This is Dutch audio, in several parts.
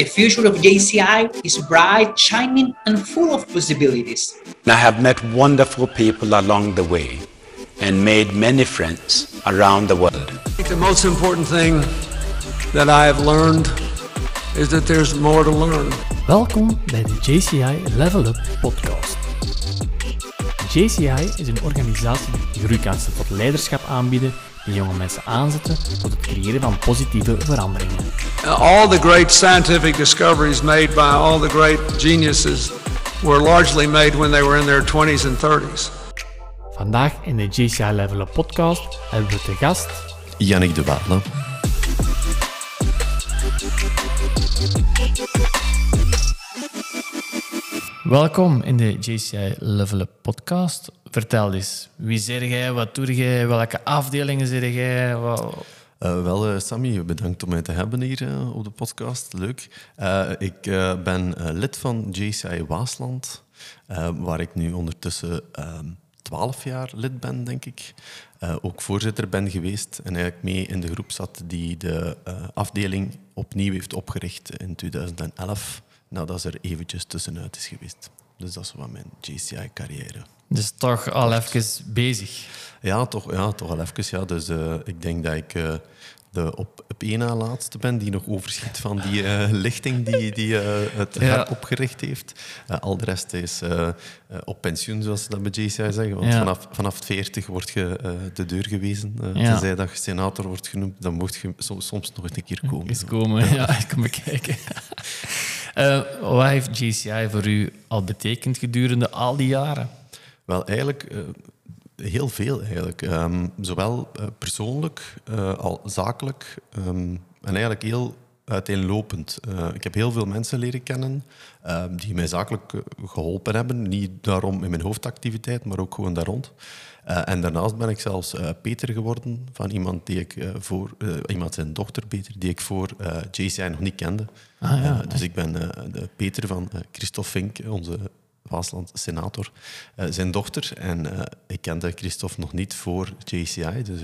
The future of JCI is bright, shining, and full of possibilities. I have met wonderful people along the way and made many friends around the world. I think the most important thing that I have learned is that there's more to learn. Welkom bij de JCI Level Up podcast. JCI is een organisatie die groeikansen tot leiderschap aanbieden die jonge mensen aanzetten tot het creëren van positieve veranderingen. All the great scientific discoveries made by all the great geniuses were largely made when they were in their 20s and 30s. Vandaag in de JCI Level Up podcast hebben we te gast Yannick de Waal. Welkom in de JCI Level Up podcast. Vertel eens, wie zeg jij, wat doe jij, welke afdelingen zeg jij? Wat... Uh, wel, uh, Sammy, bedankt om mij te hebben hier uh, op de podcast. Leuk. Ik ben lid van JCI Waasland, waar ik nu ondertussen twaalf jaar lid ben, denk ik. ook voorzitter ben geweest en eigenlijk mee in de groep zat die de afdeling opnieuw heeft opgericht in 2011, nadat ze er eventjes tussenuit is geweest. Dus dat is wat mijn JCI-carrière. Dus toch al even bezig. Ja, toch, ja, toch al even. Ja. Dus uh, ik denk dat ik uh, de op, op één na laatste ben die nog overschiet van die uh, lichting die, die het ja. opgericht heeft. al de rest is op pensioen, zoals ze dat bij JCI zeggen. Want ja. vanaf, vanaf 40 word je de deur gewezen. ja. Tenzij dat je senator wordt genoemd, dan mocht je soms, soms nog een keer komen. Eens komen, ja, ik kom bekijken. wat heeft JCI voor u al betekend gedurende al die jaren? Wel, eigenlijk uh, heel veel. Eigenlijk. Um, zowel uh, persoonlijk als zakelijk. Um, en eigenlijk heel uiteenlopend. ik heb heel veel mensen leren kennen ehm, die mij zakelijk geholpen hebben. Niet daarom in mijn hoofdactiviteit, maar ook gewoon daar rond. en daarnaast ben ik zelfs Peter geworden van iemand die ik voor, iemand zijn dochter Peter, die ik voor JCI nog niet kende. Ah, ja, dus ik ben de Peter van Christophe Fink, onze Waasland senator, zijn dochter. En ik kende Christophe nog niet voor JCI. Dus,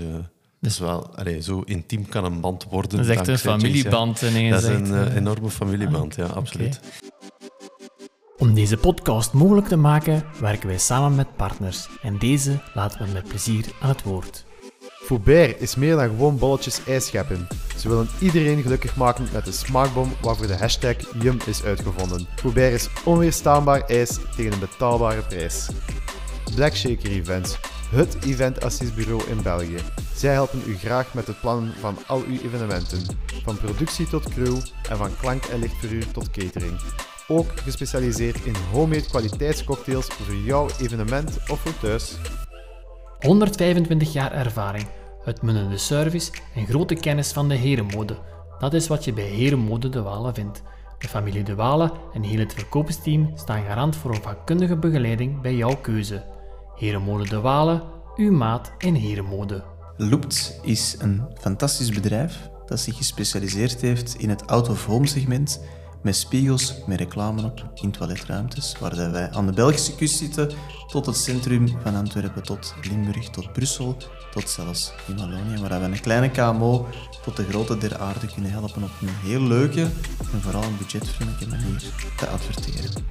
uh, dus wel, allee, zo intiem kan een band worden. Dat is echt een familieband. JCI. Dat is een enorme familieband, ah, ja, absoluut. Okay. Om deze podcast mogelijk te maken, werken wij samen met partners. En deze laten we met plezier aan het woord. Foubert is meer dan gewoon bolletjes ijs scheppen. Ze willen iedereen gelukkig maken met de smaakbom waarvoor de hashtag Yum is uitgevonden. Foubert is onweerstaanbaar ijs tegen een betaalbare prijs. Black Shaker Events, het eventassistbureau in België. Zij helpen u graag met het plannen van al uw evenementen, van productie tot crew en van klank- en lichtverhuur tot catering. Ook gespecialiseerd in homemade kwaliteitscocktails voor jouw evenement of voor thuis. 125 jaar ervaring, uitmunnende service en grote kennis van de herenmode. Dat is wat je bij Herenmode De Walen vindt. De familie De Walen en heel het verkoopsteam staan garant voor een vakkundige begeleiding bij jouw keuze. Herenmode De Walen, uw maat in herenmode. Loopt is een fantastisch bedrijf dat zich gespecialiseerd heeft in het out-of-home segment met spiegels, met reclame op in toiletruimtes, waar wij aan de Belgische kust zitten, tot het centrum van Antwerpen, tot Limburg, tot Brussel, tot zelfs in Wallonië, waar we een kleine KMO tot de grote der aarde kunnen helpen op een heel leuke en vooral een budgetvriendelijke manier te adverteren.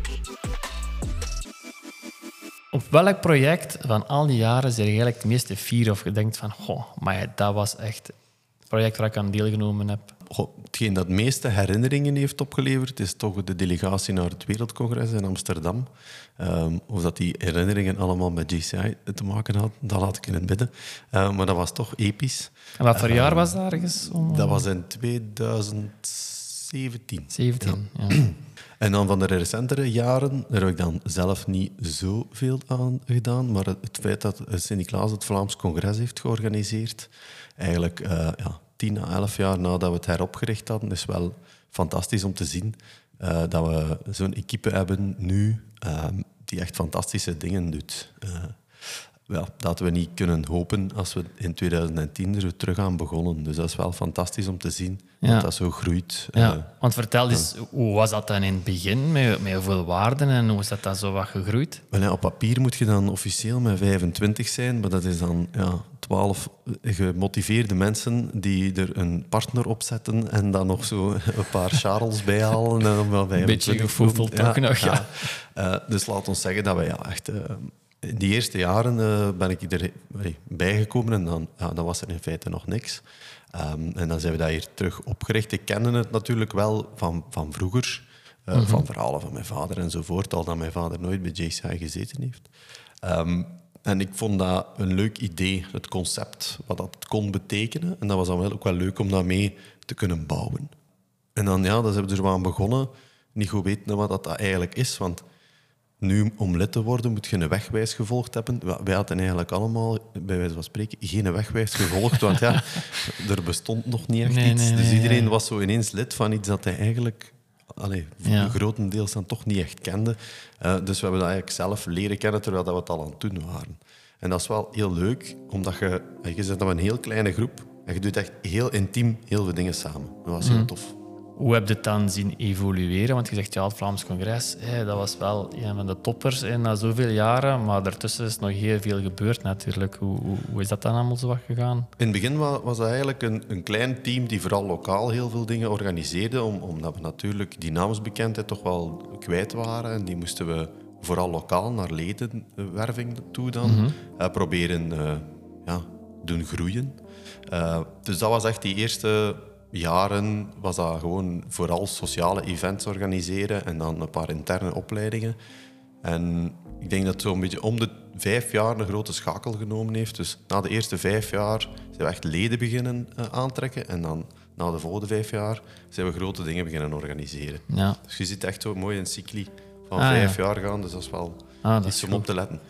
Op welk project van al die jaren zijn je eigenlijk het meeste fier of gedenkt van, goh, maar dat was echt het project waar ik aan deelgenomen heb? Goh, hetgeen dat meeste herinneringen heeft opgeleverd, is toch de delegatie naar het Wereldcongres in Amsterdam. Um, of dat die herinneringen allemaal met GCI te maken hadden, dat laat ik in het midden. Uh, maar dat was toch episch. En wat voor jaar was dat ergens? Dat was in 2017. 17, ja. En dan van de recentere jaren, daar heb ik dan zelf niet zoveel aan gedaan, maar het feit dat Sint-Niklaas het Vlaams Congres heeft georganiseerd, eigenlijk uh, ja, tien à elf jaar nadat we het heropgericht hadden, is wel fantastisch om te zien uh, dat we zo'n equipe hebben nu um, die echt fantastische dingen doet. Ja, dat we niet kunnen hopen als we in 2010 er terug aan begonnen. Dus dat is wel fantastisch om te zien Ja. dat dat zo groeit. Ja, Eh, want vertel eens, hoe was dat dan in het begin met, met hoeveel waarden en hoe is dat dan zo wat gegroeid? Wel ja, op papier moet je dan officieel met 25 zijn, maar dat is dan ja, 12 gemotiveerde mensen die er een partner op zetten en dan nog zo een paar Charles bijhalen. En dan wel 25 Beetje gevoeveld worden. toch nog, ja. Eh, dus laat ons zeggen dat we ja, echt... eh, die eerste jaren eh, ben ik er bijgekomen en dan, ja, dan was er in feite nog niks. Ehm, en dan zijn we dat hier terug opgericht. Ik kende het natuurlijk wel van, van vroeger, eh, Mhm. van verhalen van mijn vader enzovoort, al dat mijn vader nooit bij JCI gezeten heeft. Ehm, en ik vond dat een leuk idee, het concept, wat dat kon betekenen. En dat was dan wel ook wel leuk om daarmee te kunnen bouwen. En dan, ja, dan zijn we er wel aan begonnen. Niet goed weten wat dat eigenlijk is, want nu, om lid te worden, moet je een wegwijs gevolgd hebben. Wij hadden eigenlijk allemaal, bij wijze van spreken, geen wegwijs gevolgd. Want ja, er bestond nog niet echt Nee, iets. nee, dus iedereen was zo ineens lid van iets dat hij eigenlijk allee, Ja. grotendeels dan toch niet echt kende. Eh, dus we hebben dat eigenlijk zelf leren kennen, terwijl dat we het al aan het doen waren. En dat is wel heel leuk, omdat je... Je zit dan een heel kleine groep en je doet echt heel intiem heel veel dingen samen. Dat was heel tof. Hoe heb je het dan zien evolueren? Want je zegt, ja, het Vlaams Congres, dat was wel een van de toppers hè, na zoveel jaren, maar daartussen is nog heel veel gebeurd natuurlijk. Hoe, hoe, hoe is dat dan allemaal zo wat gegaan? In het begin wa- was dat eigenlijk een, een klein team die vooral lokaal heel veel dingen organiseerde, om, omdat we natuurlijk die naamsbekendheid toch wel kwijt waren. En die moesten we vooral lokaal naar ledenwerving toe dan eh, proberen eh, ja, doen groeien. Eh, dus dat was echt die eerste jaren, was dat gewoon vooral sociale events organiseren en dan een paar interne opleidingen. En ik denk dat zo'n beetje om de vijf jaar een grote schakel genomen heeft. Dus na de eerste vijf jaar zijn we echt leden beginnen eh, aantrekken. En dan na de volgende vijf jaar zijn we grote dingen beginnen organiseren. Ja. Dus je ziet echt zo mooi een cycli van Ah, vijf ja. jaar gaan. Dus dat is wel Ah, dat iets is om goed. op te letten.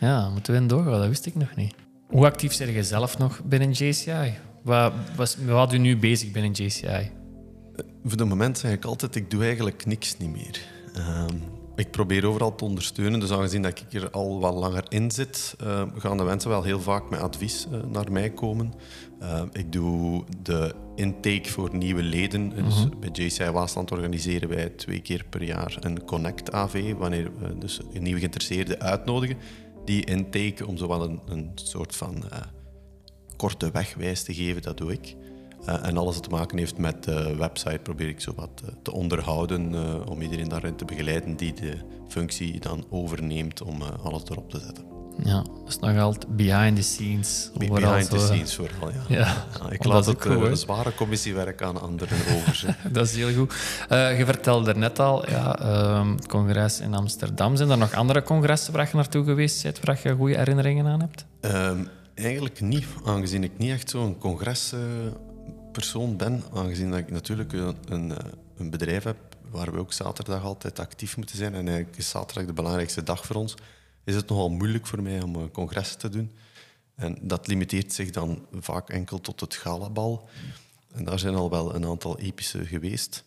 Ja, moeten we in doorgaan, dat wist ik nog niet. Hoe actief ben je zelf nog binnen JCI? Wat, was, wat houdt u nu bezig binnen JCI? Voor het moment zeg ik altijd, ik doe eigenlijk niks niet meer. Ehm, ik probeer overal te ondersteunen. Dus aangezien dat ik er al wat langer in zit, eh, gaan de mensen wel heel vaak met advies eh, naar mij komen. Eh, ik doe de intake voor nieuwe leden. Dus bij JCI Waasland organiseren wij twee keer per jaar een Connect AV, wanneer we dus een nieuwe geïnteresseerde uitnodigen. Die intake om zowel een, een soort van eh, korte wegwijs te geven, dat doe ik. Eh, en alles wat te maken heeft met de website probeer ik zo wat eh, te onderhouden eh, om iedereen daarin te begeleiden die de functie dan overneemt om alles erop te zetten. Ja, dat is nog altijd behind the scenes. Be- overal Behind the scenes vooral, ja. Ja, ik dat laat het ook een zware commissiewerk aan anderen over. Dat is heel goed. Je vertelde er net al, ja, ehm, het congres in Amsterdam. Zijn er nog andere congressen waar je naartoe geweest bent, waar je goede herinneringen aan hebt? Ehm, eigenlijk niet, aangezien ik niet echt zo'n congrespersoon ben. Aangezien dat ik natuurlijk een, eh, een bedrijf heb waar we ook zaterdag altijd actief moeten zijn. En eigenlijk is zaterdag de belangrijkste dag voor ons. Is het nogal moeilijk voor mij om een congres te doen. En dat limiteert zich dan vaak enkel tot het galabal. En daar zijn al wel een aantal epische geweest.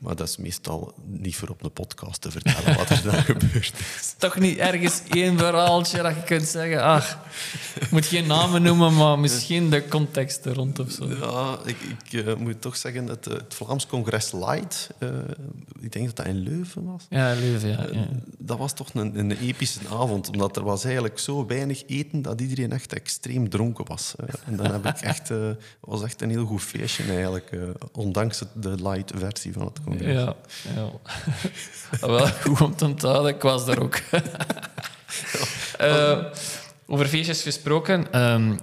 Maar dat is meestal niet voor op een podcast te vertellen wat er dan gebeurd is. Toch niet ergens één verhaaltje dat je kunt zeggen, ach, ik moet geen namen noemen, maar misschien de context er rond of zo. Ja, ik, ik eh, moet toch zeggen dat eh, het Vlaams Congres Light, eh, ik denk dat dat in Leuven was, Ja, Leuven, ja. ja. dat was toch een, een epische avond, omdat er was eigenlijk zo weinig eten dat iedereen echt extreem dronken was. En dan heb ik echt, eh, het was echt een heel goed feestje eigenlijk, eh, ondanks de light versie van het Ja, ja. Wel goed om te onthouden, ik was daar ook. Eh, over feestjes gesproken, ehm,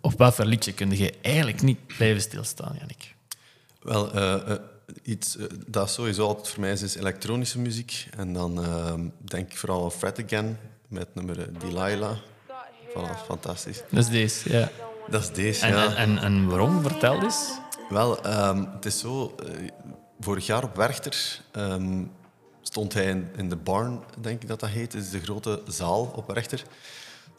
op wat voor liedje kun je eigenlijk niet blijven stilstaan, Jannik? Wel, eh, eh, iets dat sowieso altijd voor mij is, is elektronische muziek. En dan eh, denk ik vooral aan Fred Again met nummer Delilah. Voilà, fantastisch. Dat is deze, ja. Dat is deze, En, ja. en, en, en waarom? Vertel eens. Wel, ehm, het is zo. Vorig jaar op Werchter ehm, stond hij in, in de barn, denk ik dat dat heet. Is de grote zaal op Werchter.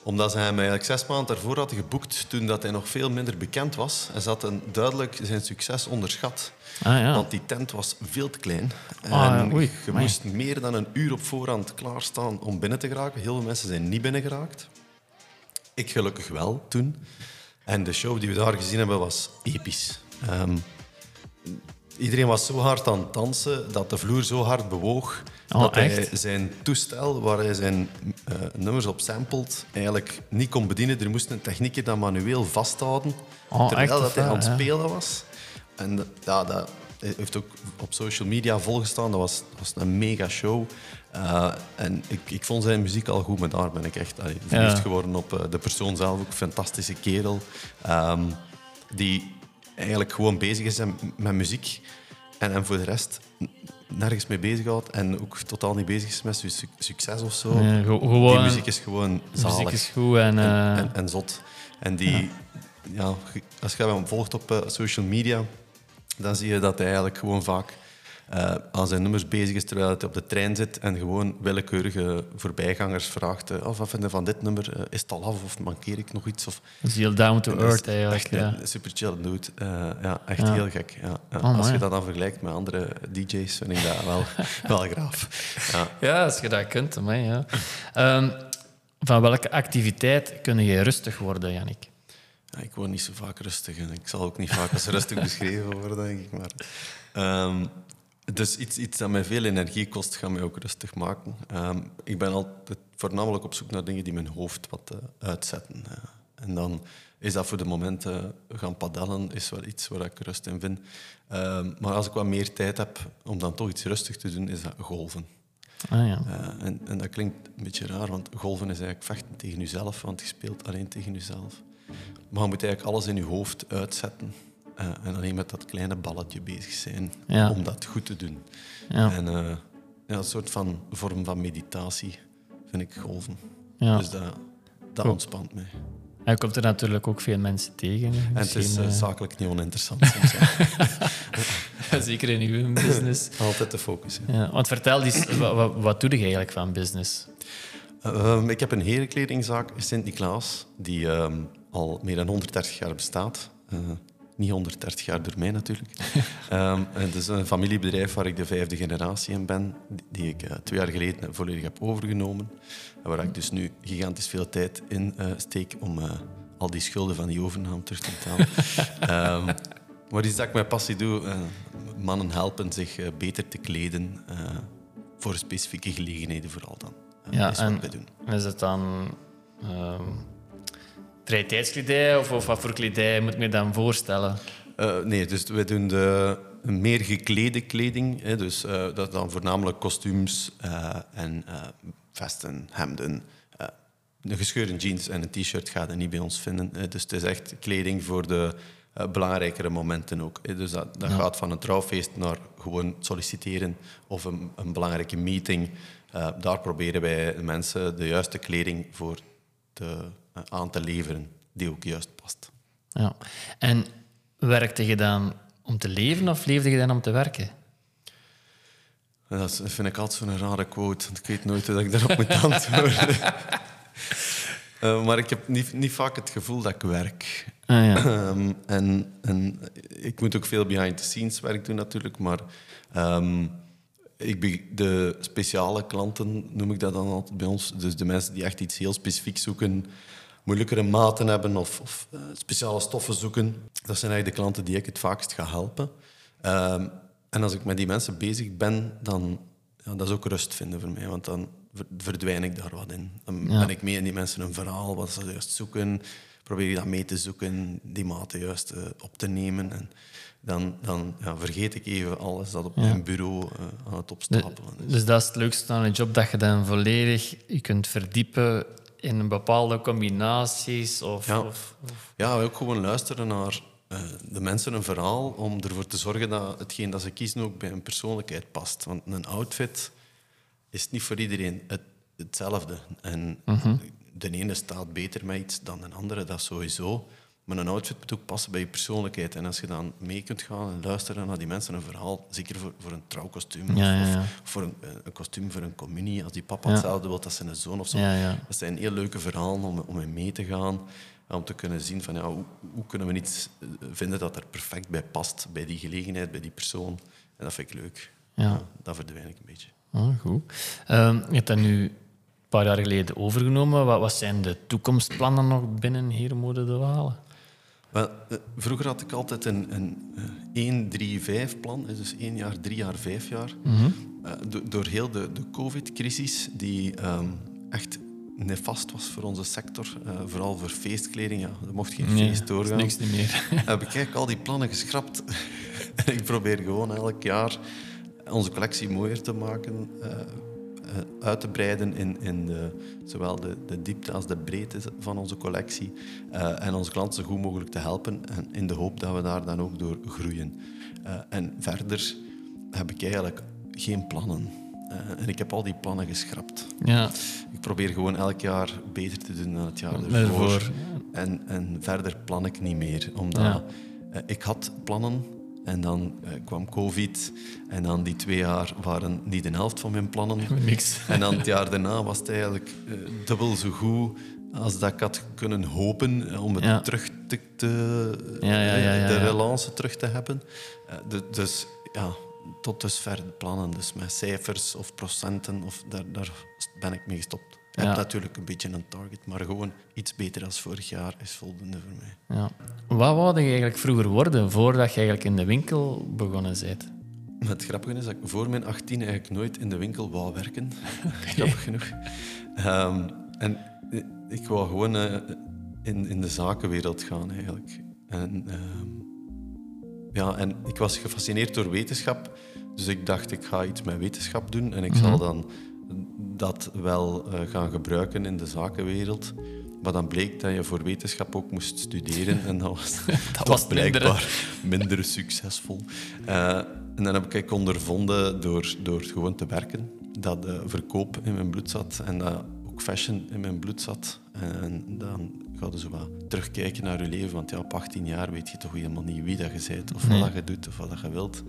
Omdat ze hem eigenlijk zes maanden daarvoor hadden geboekt, toen dat hij nog veel minder bekend was. En ze hadden duidelijk zijn succes onderschat. Ah, ja. Want die tent was veel te klein. En Ah, ja, oei, je amai. moest meer dan een uur op voorhand klaarstaan om binnen te geraken. Heel veel mensen zijn niet binnengeraakt. Ik gelukkig wel toen. En de show die we daar gezien hebben was episch. Ehm, iedereen was zo hard aan het dansen dat de vloer zo hard bewoog Oh, dat hij echt? zijn toestel waar hij zijn eh, nummers op sampled eigenlijk niet kon bedienen. Er moest een techniekje dat manueel vasthouden Oh, terwijl echt? dat hij aan het spelen was. En dat- ja, dat heeft ook op social media volgestaan. Dat was, dat was een mega show. Eh, en ik, ik vond zijn muziek al goed, maar daar ben ik echt allee, verliefd Ja. geworden op eh, de persoon zelf. Ook een fantastische kerel. ehm, die eigenlijk gewoon bezig is met, muziek. En, en voor de rest nergens mee bezighoudt. En ook totaal niet bezig is met succes of zo. Gewoon- die muziek is gewoon zalig. Muziek is goed en... En, eh, en, en zot. En die, ja. als je hem volgt op eh, social media, dan zie je dat hij eigenlijk gewoon vaak eh, aan zijn nummers bezig is terwijl hij op de trein zit en gewoon willekeurige voorbijgangers vraagt eh, oh, wat vind je van dit nummer? Eh, is het al af of mankeer ik nog iets? Of, dat is heel down to earth eigenlijk. Echt Ja. super chill dude. Ja, echt Ja. heel gek. Ja. Oh, Als je dat dan vergelijkt met andere DJ's, vind ik dat wel, wel graaf. Ja. Ja, als je dat kunt. ja. Ehm, van welke activiteit kun je rustig worden, Jannik? Ja, ik word niet zo vaak rustig en ik zal ook niet vaak als rustig beschreven worden, denk ik. Maar, ehm, dus iets, iets dat mij veel energie kost, gaat mij ook rustig maken. Ehm, ik ben altijd voornamelijk op zoek naar dingen die mijn hoofd wat eh, uitzetten. eh. en dan is dat voor de momenten gaan padellen, is wel iets waar ik rust in vind. Ehm, maar als ik wat meer tijd heb om dan toch iets rustig te doen, is dat golven. Ah, ja. Eh, en, en dat klinkt een beetje raar, want golven is eigenlijk vechten tegen jezelf, want je speelt alleen tegen jezelf. Maar je moet eigenlijk alles in je hoofd uitzetten eh, en alleen met dat kleine balletje bezig zijn Ja. om dat goed te doen. Ja. En eh, ja, een soort van vorm van meditatie vind ik golven. Ja. Dus dat, dat ontspant mij. En je komt er natuurlijk ook veel mensen tegen. En het is eh, zakelijk niet oninteressant soms. Zeker in uw business. Altijd de focus. Ja, want vertel eens, wat, wat, doe je eigenlijk van business? Ehm, ik heb een herenkledingzaak in Sint-Niklaas, die ehm, al meer dan 130 jaar bestaat. Niet 130 jaar door mij natuurlijk. Ehm, het is een familiebedrijf waar ik de vijfde generatie in ben, die- ik eh, twee jaar geleden volledig heb overgenomen. En waar ik dus nu gigantisch veel tijd in eh, steek om eh, al die schulden van die overname terug te betalen. Ehm, maar iets dat ik met passie doe, mannen helpen zich beter te kleden voor specifieke gelegenheden vooral dan. Ja, is wat en wij doen. is het dan ehm vrije tijdskledij of, of wat voor kledij moet ik me dan voorstellen? Eh, nee, dus wij doen de meer geklede kleding. Hè, dus eh, dat dan voornamelijk kostuums eh, en eh, vesten, hemden. Een gescheurde jeans en een t-shirt gaat je niet bij ons vinden. hè. dus het is echt kleding voor de belangrijkere momenten ook. hè. Dus dat, dat gaat van een trouwfeest naar gewoon solliciteren of een, een belangrijke meeting. Eh, daar proberen wij de mensen de juiste kleding voor te, aan te leveren die ook juist past. Ja. En werkte je dan om te leven of leefde je dan om te werken? En Dat vind ik altijd zo'n rare quote, want ik weet nooit hoe ik daarop moet antwoorden. Eh, maar ik heb niet, niet vaak het gevoel dat ik werk. Ah, ja. Ehm, en, en ik moet ook veel behind-the-scenes werk doen natuurlijk, maar ehm, ik de speciale klanten noem ik dat dan altijd bij ons. Dus de mensen die echt iets heel specifiek zoeken, moeilijkere maten hebben of, of eh, speciale stoffen zoeken, dat zijn eigenlijk de klanten die ik het vaakst ga helpen. Ehm, en als ik met die mensen bezig ben, dan ja, dat is ook rust vinden voor mij, want dan ver- verdwijn ik daar wat in. Dan Ja. ben ik mee in die mensen een verhaal, wat ze juist zoeken, probeer je dat mee te zoeken, die maten juist eh, op te nemen. En dan dan ja, vergeet ik even alles dat op mijn bureau eh, aan het opstapelen is. Dus dat is het leukste aan een job, dat je dan volledig je kunt verdiepen in bepaalde combinaties of... Ja. of, of- Ja, ook gewoon luisteren naar eh, de mensen een verhaal om ervoor te zorgen dat hetgeen dat ze kiezen ook bij hun persoonlijkheid past. Want een outfit is niet voor iedereen het, hetzelfde. En de ene staat beter met iets dan de andere, dat sowieso. Maar een outfit moet ook passen bij je persoonlijkheid. En als je dan mee kunt gaan en luisteren naar die mensen een verhaal, zeker voor, voor een trouwkostuum Ja, of, ja, ja. of voor een, eh, een kostuum voor een communie, als die papa hetzelfde wil als zijn zoon of zo. Dat zijn heel leuke verhalen om, om in mee te gaan. Om te kunnen zien van ja, hoe, hoe kunnen we iets eh, vinden dat er perfect bij past, bij die gelegenheid, bij die persoon. En dat vind ik leuk. Ja. dat verdwijn ik een beetje. Ah, goed. Ehm, je hebt dan nu paar jaar geleden overgenomen. Wat, wat zijn de toekomstplannen nog binnen Herenmode de Walen? Wel, eh, vroeger had ik altijd een, een eh, 1-3-5-plan, dus één jaar, drie jaar, vijf jaar. Eh, do- door heel de, de COVID-crisis, die ehm, echt nefast was voor onze sector, eh, vooral voor feestkleding. Ja, er mocht geen Nee, feest doorgaan. niks niet meer. heb ik eigenlijk al die plannen geschrapt. en ik probeer gewoon elk jaar onze collectie mooier te maken, eh, eh, uit te breiden in, in de, zowel de, de diepte als de breedte van onze collectie. eh, en onze klanten zo goed mogelijk te helpen en in de hoop dat we daar dan ook door groeien. Eh, en verder heb ik eigenlijk geen plannen. Eh, en ik heb al die plannen geschrapt. Ja, Ik probeer gewoon elk jaar beter te doen dan het jaar ervoor. En, en verder plan ik niet meer. Omdat Ja. eh, ik had plannen en dan eh, kwam COVID. En dan die twee jaar waren niet de helft van mijn plannen. niks. En dan het jaar daarna was het eigenlijk eh, dubbel zo goed als dat ik had kunnen hopen eh, om het Ja. terug te, te- Ja, ja, ja, ja, de relance terug te hebben. De- dus ja, tot dusver de plannen. Dus met cijfers of procenten, of daar, daar ben ik mee gestopt. Ik Ja. heb natuurlijk een beetje een target, maar gewoon iets beter als vorig jaar is voldoende voor mij. Ja. Wat wou je eigenlijk vroeger worden voordat je eigenlijk in de winkel begonnen bent? Het grappige is dat ik voor mijn 18 eigenlijk nooit in de winkel wou werken. Grappig genoeg. Ehm, en ik wou gewoon eh, in, in de zakenwereld gaan eigenlijk. En, ehm, ja, en ik was gefascineerd door wetenschap. Dus ik dacht, ik ga iets met wetenschap doen. En ik zal dan dat wel eh, gaan gebruiken in de zakenwereld. Maar dan bleek dat je voor wetenschap ook moest studeren. En dat was, dat was minder, blijkbaar minder succesvol. Eh, en dan heb ik ondervonden door, door gewoon te werken dat eh, verkoop in mijn bloed zat en dat ook fashion in mijn bloed zat. En dan ga je zo wat terugkijken naar je leven, want ja, op 18 jaar weet je toch helemaal niet wie dat je bent of wat dat je doet of wat dat je wilt.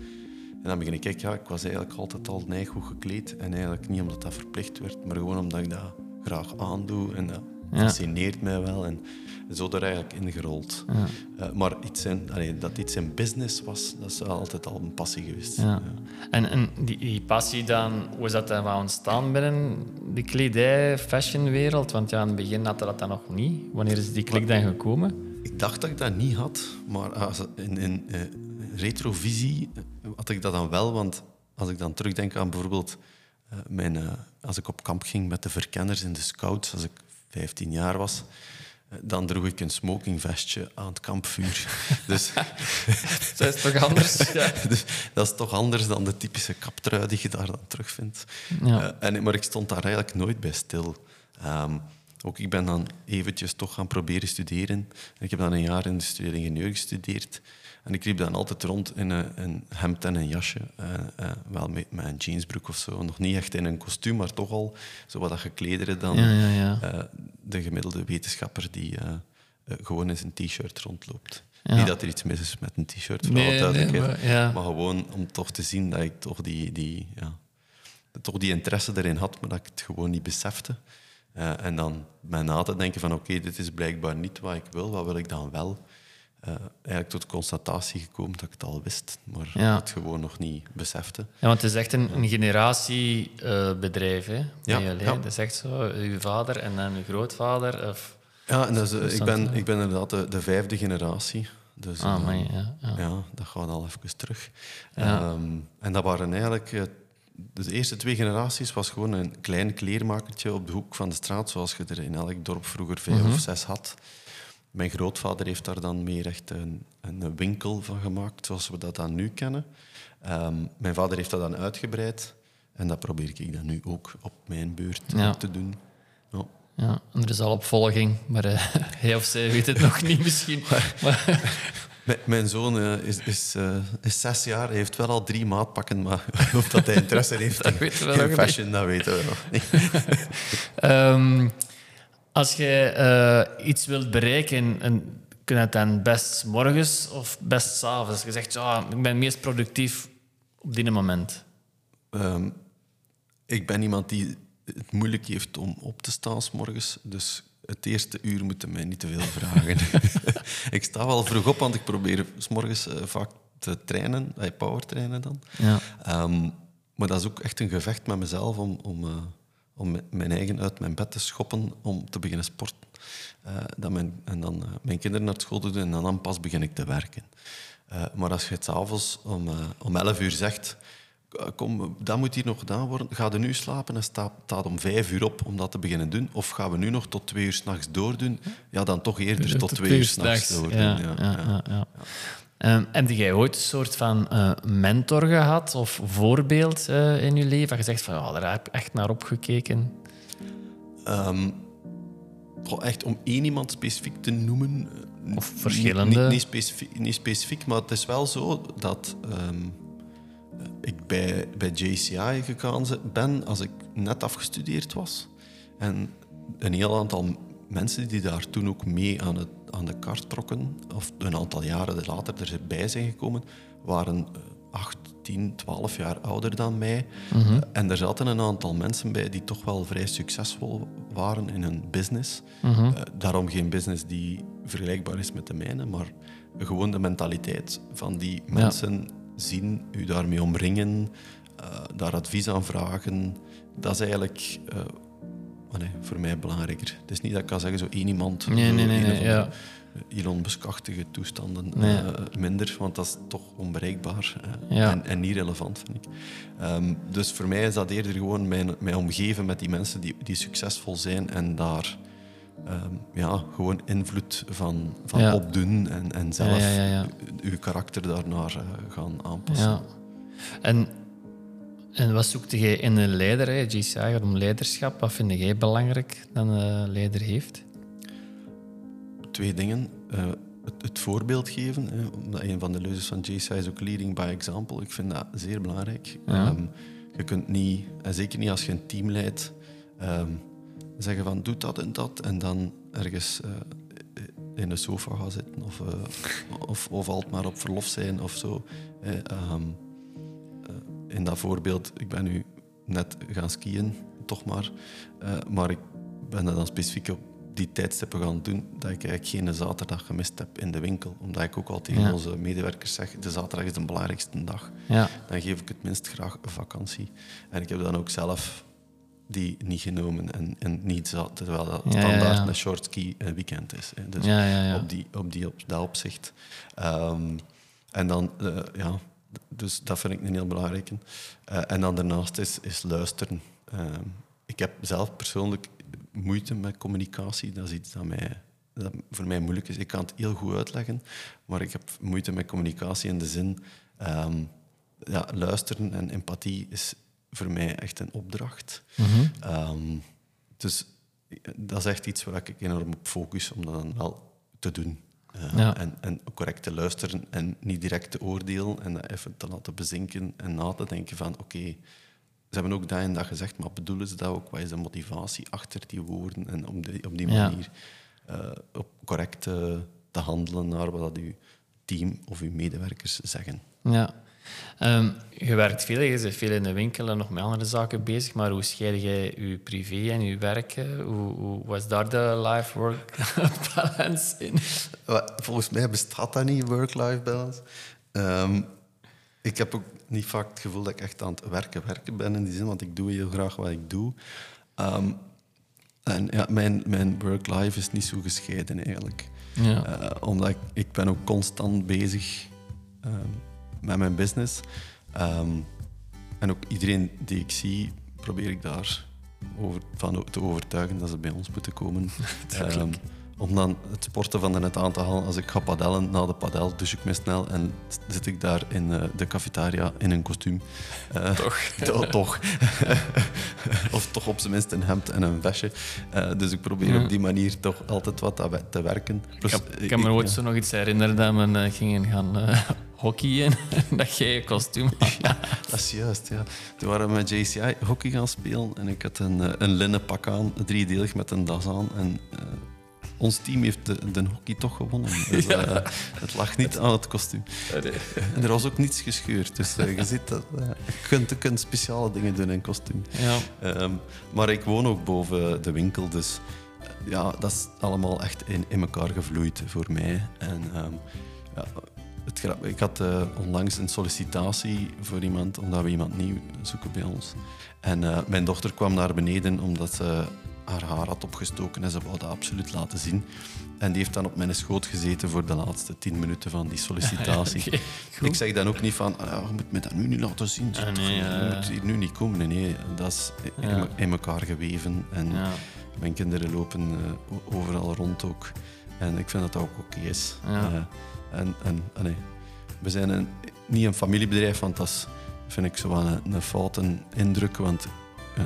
En dan begin ik kijken, ja, ik was eigenlijk altijd al neig goed gekleed en eigenlijk niet omdat dat verplicht werd, maar gewoon omdat ik dat graag aandoe en dat Ja. fascineert mij wel. En zo er eigenlijk ingerold. Eh, maar iets in, allee, dat iets in business was, dat is altijd al een passie geweest. Ja. En, en die, die passie dan, hoe is dat dan wel ontstaan binnen de kledij, fashionwereld? Want ja, in het begin had dat dan nog niet. Wanneer is die klik dan gekomen? Ik dacht dat ik dat niet had, maar als, in, in eh, retrovisie eh, had ik dat dan wel. Want als ik dan terugdenk aan bijvoorbeeld eh, mijn, eh, als ik op kamp ging met de verkenners in de scouts, als ik 15 jaar was, dan droeg ik een smokingvestje aan het kampvuur. dus, Dat is toch anders? Ja. dus dat is toch anders dan de typische kaptrui die je daar dan terugvindt. Ja. En, maar ik stond daar eigenlijk nooit bij stil. Ehm, ook ik ben dan eventjes toch gaan proberen studeren. Ik heb dan een jaar industrieel ingenieur gestudeerd. En ik liep dan altijd rond in een, een hemd en een jasje. eh, eh, wel met, met een jeansbroek of zo. Nog niet echt in een kostuum, maar toch al zo wat dat gekledere dan Ja, ja, ja. eh, de gemiddelde wetenschapper die gewoon in zijn t-shirt rondloopt. Niet dat er iets mis is met een t-shirt, voor Nee, alle duidelijkheid. nee, maar- gewoon om toch te zien dat ik toch die, die, ja, toch die interesse erin had, maar dat ik het gewoon niet besefte. En dan bij na te denken van oké, dit is blijkbaar niet wat ik wil, wat wil ik dan wel? Eh, eigenlijk tot de constatatie gekomen dat ik het al wist, maar Ja. het gewoon nog niet besefte. Ja, want het is echt een, een generatiebedrijf, hè? Ja. Dat is echt zo, uw vader en dan uw grootvader. Of... Ja, en eh, ik, ben, ik ben inderdaad de, de vijfde generatie. Dus, Ah, eh, maar ja, ja. Ja, dat gaat al even terug. Ja. Ehm, en dat waren eigenlijk... eh, de eerste twee generaties was gewoon een klein kleermakertje op de hoek van de straat, zoals je er in elk dorp vroeger vijf Mhm. of zes had. Mijn grootvader heeft daar dan meer echt een, een winkel van gemaakt, zoals we dat dan nu kennen. Ehm, mijn vader heeft dat dan uitgebreid. En dat probeer ik dan nu ook op mijn beurt Ja. te doen. Ja. Ja, en er is al opvolging, maar eh, hij of zij weet het nog niet misschien. Maar, Mijn- Mijn zoon eh, is, is, eh, is zes jaar, hij heeft wel al drie maatpakken, maar of dat hij interesse heeft Dat in, weten we in fashion, dat weten we nog niet. Ehm, als je eh, iets wilt bereiken, en, kun je het dan best morgens of best 's avonds? Je zegt, ja, ik ben meest productief op die moment. Ehm, ik ben iemand die het moeilijk heeft om op te staan 's morgens, dus het eerste uur moeten mij niet te veel vragen. ik sta wel vroeg op, want ik probeer 's morgens eh, vaak te trainen, power trainen dan. Ja. Ehm, maar dat is ook echt een gevecht met mezelf om, om, eh, om mijn eigen uit mijn bed te schoppen om te beginnen sporten. Eh, dat mijn, en dan eh, mijn kinderen naar school te doen en dan, pas begin ik te werken. Eh, maar als je het s'avonds om, om 11 uur zegt, "K- kom, dat moet hier nog gedaan worden, ga je nu slapen en staat, staat om vijf uur op om dat te beginnen doen? Of gaan we nu nog tot twee uur s'nachts doordoen? Ja, dan toch eerder tot twee uur s'nachts doordoen. Ja, Ja, ja, ja, ja. Ehm, heb jij ooit een soort van eh, mentor gehad of voorbeeld eh, in je leven? Dat je zegt van, oh, daar heb ik echt naar opgekeken. Goh, echt om één iemand specifiek te noemen. eh, Of verschillende. Niet, niet, specifiek, niet specifiek, maar het is wel zo dat ehm, ik bij, bij JCI gegaan ben als ik net afgestudeerd was. En een heel aantal mensen die daar toen ook mee aan, het, aan de kar trokken, of een aantal jaren later erbij zijn gekomen, waren eh, 8, 10, 12 jaar ouder dan mij. Eh, En er zaten een aantal mensen bij die toch wel vrij succesvol waren in hun business. Eh, daarom geen business die vergelijkbaar is met de mijne, maar gewoon de mentaliteit van die mensen zien, u daarmee omringen, eh, daar advies aan vragen. Dat is eigenlijk nee, voor mij belangrijker. Het is niet dat ik kan zeggen, zo één iemand, Nee, nee, nee, ja. Elon toestanden Nee. eh, minder, want dat is toch onbereikbaar Ja. en, en niet relevant, vind ik. Ehm, dus voor mij is dat eerder gewoon mijn, mij omgeven met die mensen die, die succesvol zijn en daar ehm, ja, gewoon invloed van, van Ja. opdoen en, en zelf uw karakter daarnaar eh, gaan aanpassen. Ja. En, en wat zoekte jij in een leider? Hè? Gaat om leiderschap. Wat vind jij belangrijk dat een leider heeft? Twee dingen. Eh, het, het voorbeeld geven. Hè, omdat een van de leuzes van JCI is ook leading by example. Ik vind dat zeer belangrijk. Ja. Ehm, je kunt niet, en zeker niet als je een team leidt, ehm, zeggen van doe dat en dat en dan ergens eh, in de sofa gaan zitten of, eh, of, of altijd maar op verlof zijn of zo. In dat voorbeeld, ik ben nu net gaan skiën, toch maar. Eh, maar ik ben dat dan specifiek op die tijdstippen gaan doen, dat ik eigenlijk geen zaterdag gemist heb in de winkel. Omdat ik ook al tegen Ja. onze medewerkers zeg, de zaterdag is de belangrijkste dag. Ja. Dan geef ik het minst graag een vakantie. En ik heb dan ook zelf die niet genomen en, en niet za- terwijl dat Ja, ja, standaard ja. een short ski een weekend is. Hè. Dus Ja, ja, ja. op, die, op, die, op dat opzicht. Ehm, en dan, eh, ja, dus dat vind ik een heel belangrijke. Eh, en dan daarnaast is, is luisteren. Ehm, ik heb zelf persoonlijk moeite met communicatie. Dat is iets dat, mij, dat voor mij moeilijk is. Ik kan het heel goed uitleggen, maar ik heb moeite met communicatie in de zin... ehm, ja, luisteren en empathie is voor mij echt een opdracht. Ehm, dus dat is echt iets waar ik enorm op focus om dat dan wel te doen. Ja. en, en correct te luisteren en niet direct te oordelen en dat even te laten bezinken en na te denken van oké, ze hebben ook dat en dat gezegd, maar bedoelen ze dat ook? Wat is de motivatie achter die woorden? En op die, op die Ja. manier eh, op correct eh, te handelen naar wat dat uw team of uw medewerkers zeggen. Ja. Ehm, je werkt veel, je bent veel in de winkel en nog met andere zaken bezig, maar hoe scheid jij je privé en je werk? eh? Hoe, hoe was daar de life-work balance in? Volgens mij bestaat dat niet, work-life balance. Ehm, ik heb ook niet vaak het gevoel dat ik echt aan het werken, werken ben in die zin, want ik doe heel graag wat ik doe. Ehm, en ja, mijn, mijn work-life is niet zo gescheiden eigenlijk. Ja. Eh, omdat ik, ik ben ook constant bezig ehm, met mijn business. Ehm, en ook iedereen die ik zie, probeer ik daar over, van te overtuigen dat ze bij ons moeten komen. Ehm, om dan het sporten van de net aan te halen. Als ik ga padellen, na de padel douche ik me snel en zit ik daar in eh, de cafetaria in een kostuum. Eh, Toch? to- toch. of toch op zijn minst een hemd en een vestje. Eh, dus ik probeer Ja. op die manier toch altijd wat te, te werken. Plus, Ik, kan me ooit ja. zo nog iets herinneren dat we eh, gingen gaan hockeyen. dat jij je kostuum had. Dat is juist, ja. Toen waren we met JCI hockey gaan spelen en ik had een, eh, een linnen pak aan, driedelig met een das aan. En eh, ons team heeft de, de hockey toch gewonnen. Dus eh, het lag niet aan het kostuum. En er was ook niets gescheurd. Dus je ziet dat je, kunt, je kunt speciale dingen doen in kostuum. Ja. Ehm, maar ik woon ook boven de winkel, dus ja, dat is allemaal echt in, in elkaar gevloeid voor mij. En ehm, ja, het grap- ik had eh, onlangs een sollicitatie voor iemand, omdat we iemand nieuw zoeken bij ons. En eh, mijn dochter kwam naar beneden omdat ze haar haar had opgestoken en ze wou dat absoluut laten zien. En die heeft dan op mijn schoot gezeten voor de laatste tien minuten van die sollicitatie. Ik zeg dan ook niet van, ah, je moet me dat nu niet laten zien. Ah, nee, je moet hier nu niet komen. Nee, nee, dat is in, Ja. me- in elkaar geweven. En mijn kinderen lopen eh, overal rond ook. En ik vind dat dat ook oké is. Ja. En, en we zijn een, niet een familiebedrijf, want dat vind ik zo een, een foute indruk. Want eh,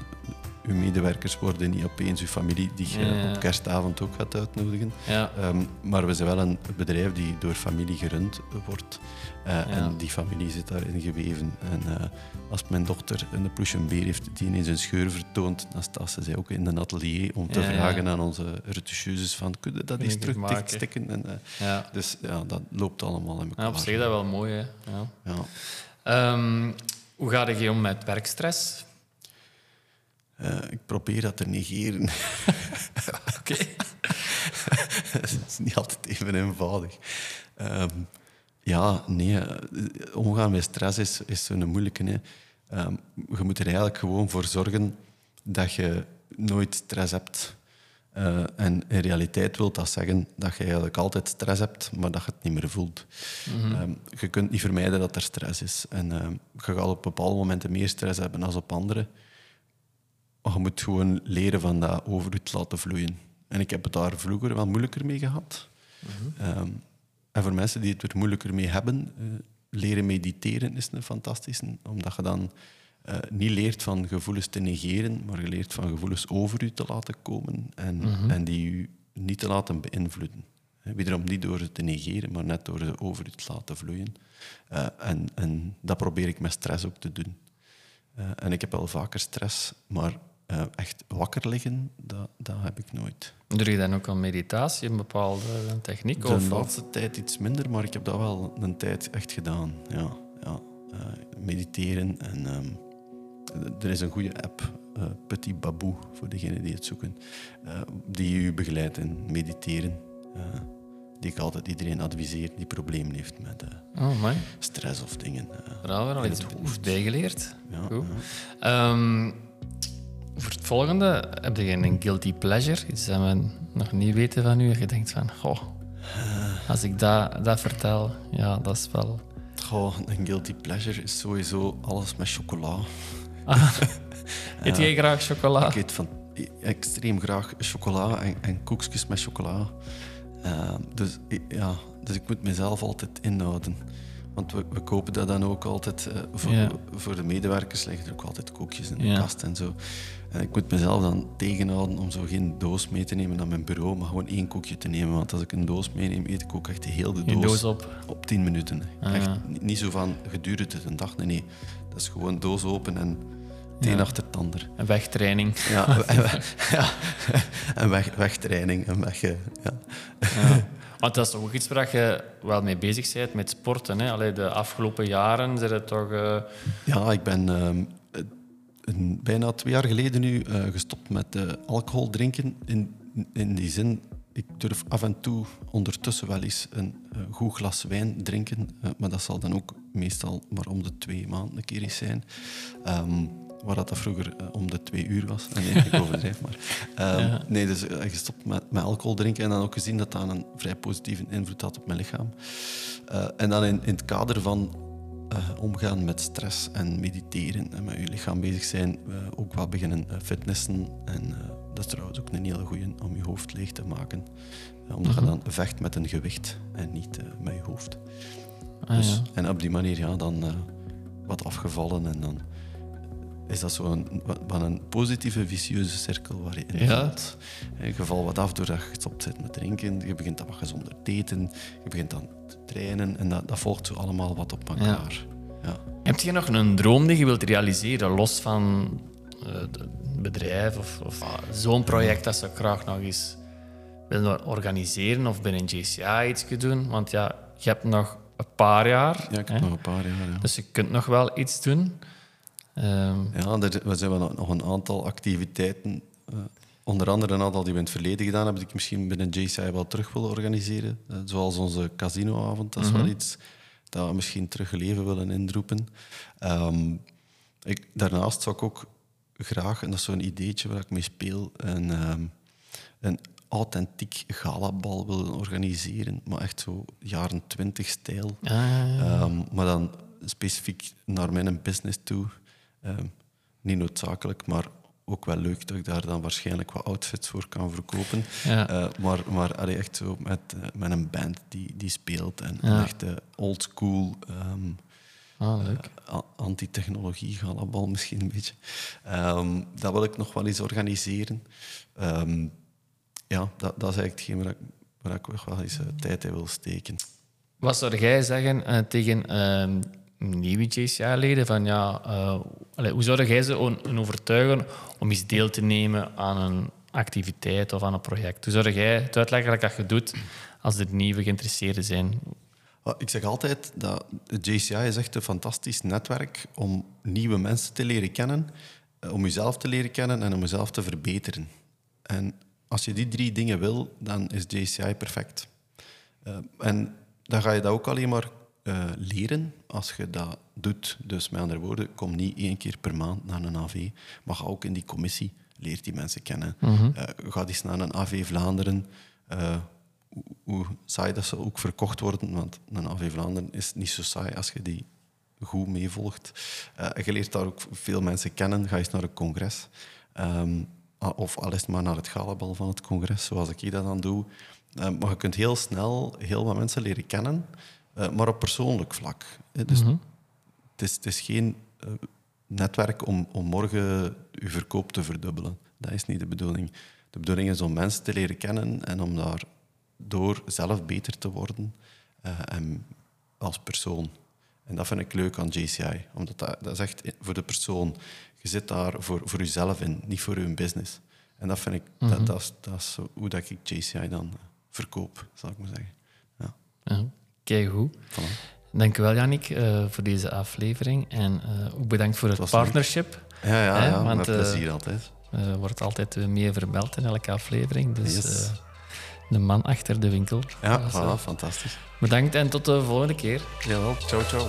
uw medewerkers worden niet opeens uw familie die je Ja, ja. op kerstavond ook gaat uitnodigen. Ja. Ehm, maar we zijn wel een bedrijf die door familie gerund wordt. Eh, En die familie zit daarin geweven. En eh, als mijn dochter een ploeschenbeer heeft die ineens een scheur vertoont, dan staat ze zij ook in een atelier om te Ja, ja. vragen aan onze retoucheuses van, kun je dat eens terug maken? stikken? En, eh, Ja. Dus ja, dat loopt allemaal in elkaar. Ja, op zich dat wel mooi, hè. Ja. Ja. Ehm, hoe ga je om met werkstress? Eh, ik probeer dat te negeren. Oké. Het is niet altijd even eenvoudig. Ehm, ja, nee. eh, Omgaan met stress is, is zo'n moeilijke. Hè. Ehm, je moet er eigenlijk gewoon voor zorgen dat je nooit stress hebt. Eh, en in realiteit wil dat zeggen dat je eigenlijk altijd stress hebt, maar dat je het niet meer voelt. Ehm, je kunt niet vermijden dat er stress is. En je gaat op bepaalde momenten meer stress hebben dan op andere. Maar je moet gewoon leren van dat over je te laten vloeien. En ik heb het daar vroeger wel moeilijker mee gehad. Ehm, en voor mensen die het er moeilijker mee hebben, eh, leren mediteren is een fantastische. Omdat je dan eh, niet leert van gevoelens te negeren, maar je leert van gevoelens over je te laten komen en, en die je niet te laten beïnvloeden. Wederom niet door ze te negeren, maar net door ze over je te laten vloeien. Eh, en, en dat probeer ik met stress ook te doen. En ik heb wel vaker stress, maar eh, echt wakker liggen, dat, dat heb ik nooit. Doe je dan ook aan meditatie, een bepaalde techniek? De Of, laatste tijd iets minder, maar ik heb dat wel een tijd echt gedaan. Ja, ja. Eh, mediteren en ehm, er is een goede app, eh, Petit Baboe, voor degenen die het zoeken, die u begeleidt in mediteren. die ik altijd iedereen adviseer die problemen heeft met Oh, stress of dingen. eh. Daar hebben we al In iets het iets bijgeleerd. Ja. Ehm, voor het volgende, heb je een guilty pleasure? Iets dat we nog niet weten van u. En je denkt van, goh, als ik dat, dat vertel, ja, dat is wel... Goh, een guilty pleasure is sowieso alles met chocola. Eet jij graag chocola? Ik eet van, extreem graag chocola en, en koekjes met chocola. Eh, dus, i- ja, dus ik moet mezelf altijd inhouden. Want we, we kopen dat dan ook altijd. eh, voor, Ja. voor de medewerkers liggen er ook altijd koekjes in de Ja. kast en zo. En ik moet mezelf dan tegenhouden om zo geen doos mee te nemen naar mijn bureau, maar gewoon één koekje te nemen. Want als ik een doos meeneem, eet ik ook echt de hele doos, doos op. op tien minuten. hè. Ah, echt, ja. niet- zo van gedurende een dag, nee, nee. Dat is gewoon doos open en het een achter het ander. Een wegtraining. Ja, en, weg- ja, en weg, wegtraining en weg... eh, Ja. Want dat is toch ook iets waar je wel mee bezig bent met sporten. Hè? De afgelopen jaren zijn het toch... eh, Ja, ik ben ehm, eh, een- bijna twee jaar geleden nu eh, gestopt met eh, alcohol drinken. In, in die zin, ik durf af en toe ondertussen wel eens een goed glas wijn drinken. maar dat zal dan ook meestal maar om de twee maanden een keer eens zijn. Ehm, waar dat, vroeger eh, om de twee uur was. En nee, ik overdrijf maar. Ehm, Nee, dus eh, gestopt met, met alcohol drinken en dan ook gezien dat dat een vrij positieve invloed had op mijn lichaam. Eh, en dan in, in het kader van eh, omgaan met stress en mediteren en met je lichaam bezig zijn, eh, ook wel beginnen eh, fitnessen. En eh, dat is trouwens ook een hele goeie om je hoofd leeg te maken. Eh, omdat je dan vecht met een gewicht en niet eh, met je hoofd. ah, Dus, ja. En op die manier ja, dan eh, wat afgevallen en dan is dat zo'n wat een positieve, vicieuze cirkel waar je in Ja. valt. Eh, Je valt wat af doordat je gestopt bent met drinken, je begint dan wat gezonder te eten, je begint dan te trainen en dat, dat volgt zo allemaal wat op elkaar. Ja. Heb je nog een droom die je wilt realiseren, los van eh, het bedrijf of, of ah, zo'n project dat ze graag nog eens willen organiseren of binnen JCI iets doen? Want ja, je hebt nog een paar jaar, Ja, ik heb hè? nog een paar jaar. Ja. dus je kunt nog wel iets doen. Ehm, Ja, er, we zijn wel nog een aantal activiteiten. eh, onder andere een aantal die we in het verleden gedaan hebben, die ik misschien binnen JCI wel terug wil organiseren. Eh, zoals onze casinoavond. Dat is wel iets dat we misschien terug leven willen inroepen. Ehm, ik, daarnaast zou ik ook graag, en dat is zo'n ideetje waar ik mee speel, een, ehm, een authentiek galabal willen organiseren, maar echt zo jaren twintig stijl. Ehm, maar dan specifiek naar mijn business toe. Ehm, niet noodzakelijk, maar ook wel leuk dat ik daar dan waarschijnlijk wat outfits voor kan verkopen. Ja. Eh, maar maar allee, echt zo met, eh, met een band die, die speelt en Ja. een echte old school ehm, Ah, eh, anti-technologie galabal misschien een beetje. Ehm, dat wil ik nog wel eens organiseren. Ja, dat, dat is eigenlijk hetgeen waar ik, waar ik nog wel eens tijd in wil steken. Wat zou jij zeggen tegen nieuwe JCA-leden? Van ja, hoe zou jij ze on overtuigen om eens deel te nemen aan een activiteit of aan een project? Hoe zou jij het uitleggen dat je doet als er nieuwe geïnteresseerden zijn? Ik zeg altijd dat JCI is echt een fantastisch netwerk om nieuwe mensen te leren kennen, eh, om jezelf te leren kennen en om jezelf te verbeteren. En als je die drie dingen wil, dan is JCI perfect. Eh, en dan ga je dat ook alleen maar eh, leren als je dat doet. Dus met andere woorden, kom niet één keer per maand naar een AV, maar ga ook in die commissie, leer die mensen kennen. Eh, ga eens naar een AV Vlaanderen. eh, hoe- hoe saai dat ze ook verkocht worden, want een AV Vlaanderen is niet zo saai als je die goed meevolgt. Eh, je leert daar ook veel mensen kennen. Ga eens naar een congres. Ehm, ah, of al is het maar naar het galabal van het congres, zoals ik dat dan doe. Maar je kunt heel snel heel wat mensen leren kennen, maar op persoonlijk vlak. Dus het, is, het is geen eh, netwerk om, om morgen je verkoop te verdubbelen. Dat is niet de bedoeling. De bedoeling is om mensen te leren kennen en om daardoor zelf beter te worden eh, en als persoon. En dat vind ik leuk aan JCI, omdat dat, dat is echt voor de persoon. Je zit daar voor, voor jezelf in, niet voor je business. En dat vind ik, dat, dat, is, dat is hoe dat ik JCI dan eh, verkoop, zal ik maar zeggen. Ja, Ja, kijk voilà. Dankjewel Janik uh, eh, voor deze aflevering en eh, ook bedankt voor het partnership. Ja, ja, ja want, met plezier altijd. Er wordt altijd meer verbeld in elke aflevering, dus de man achter de winkel. Ja, dus, fantastisch. Bedankt en tot de volgende keer. Jawel, ciao, ciao.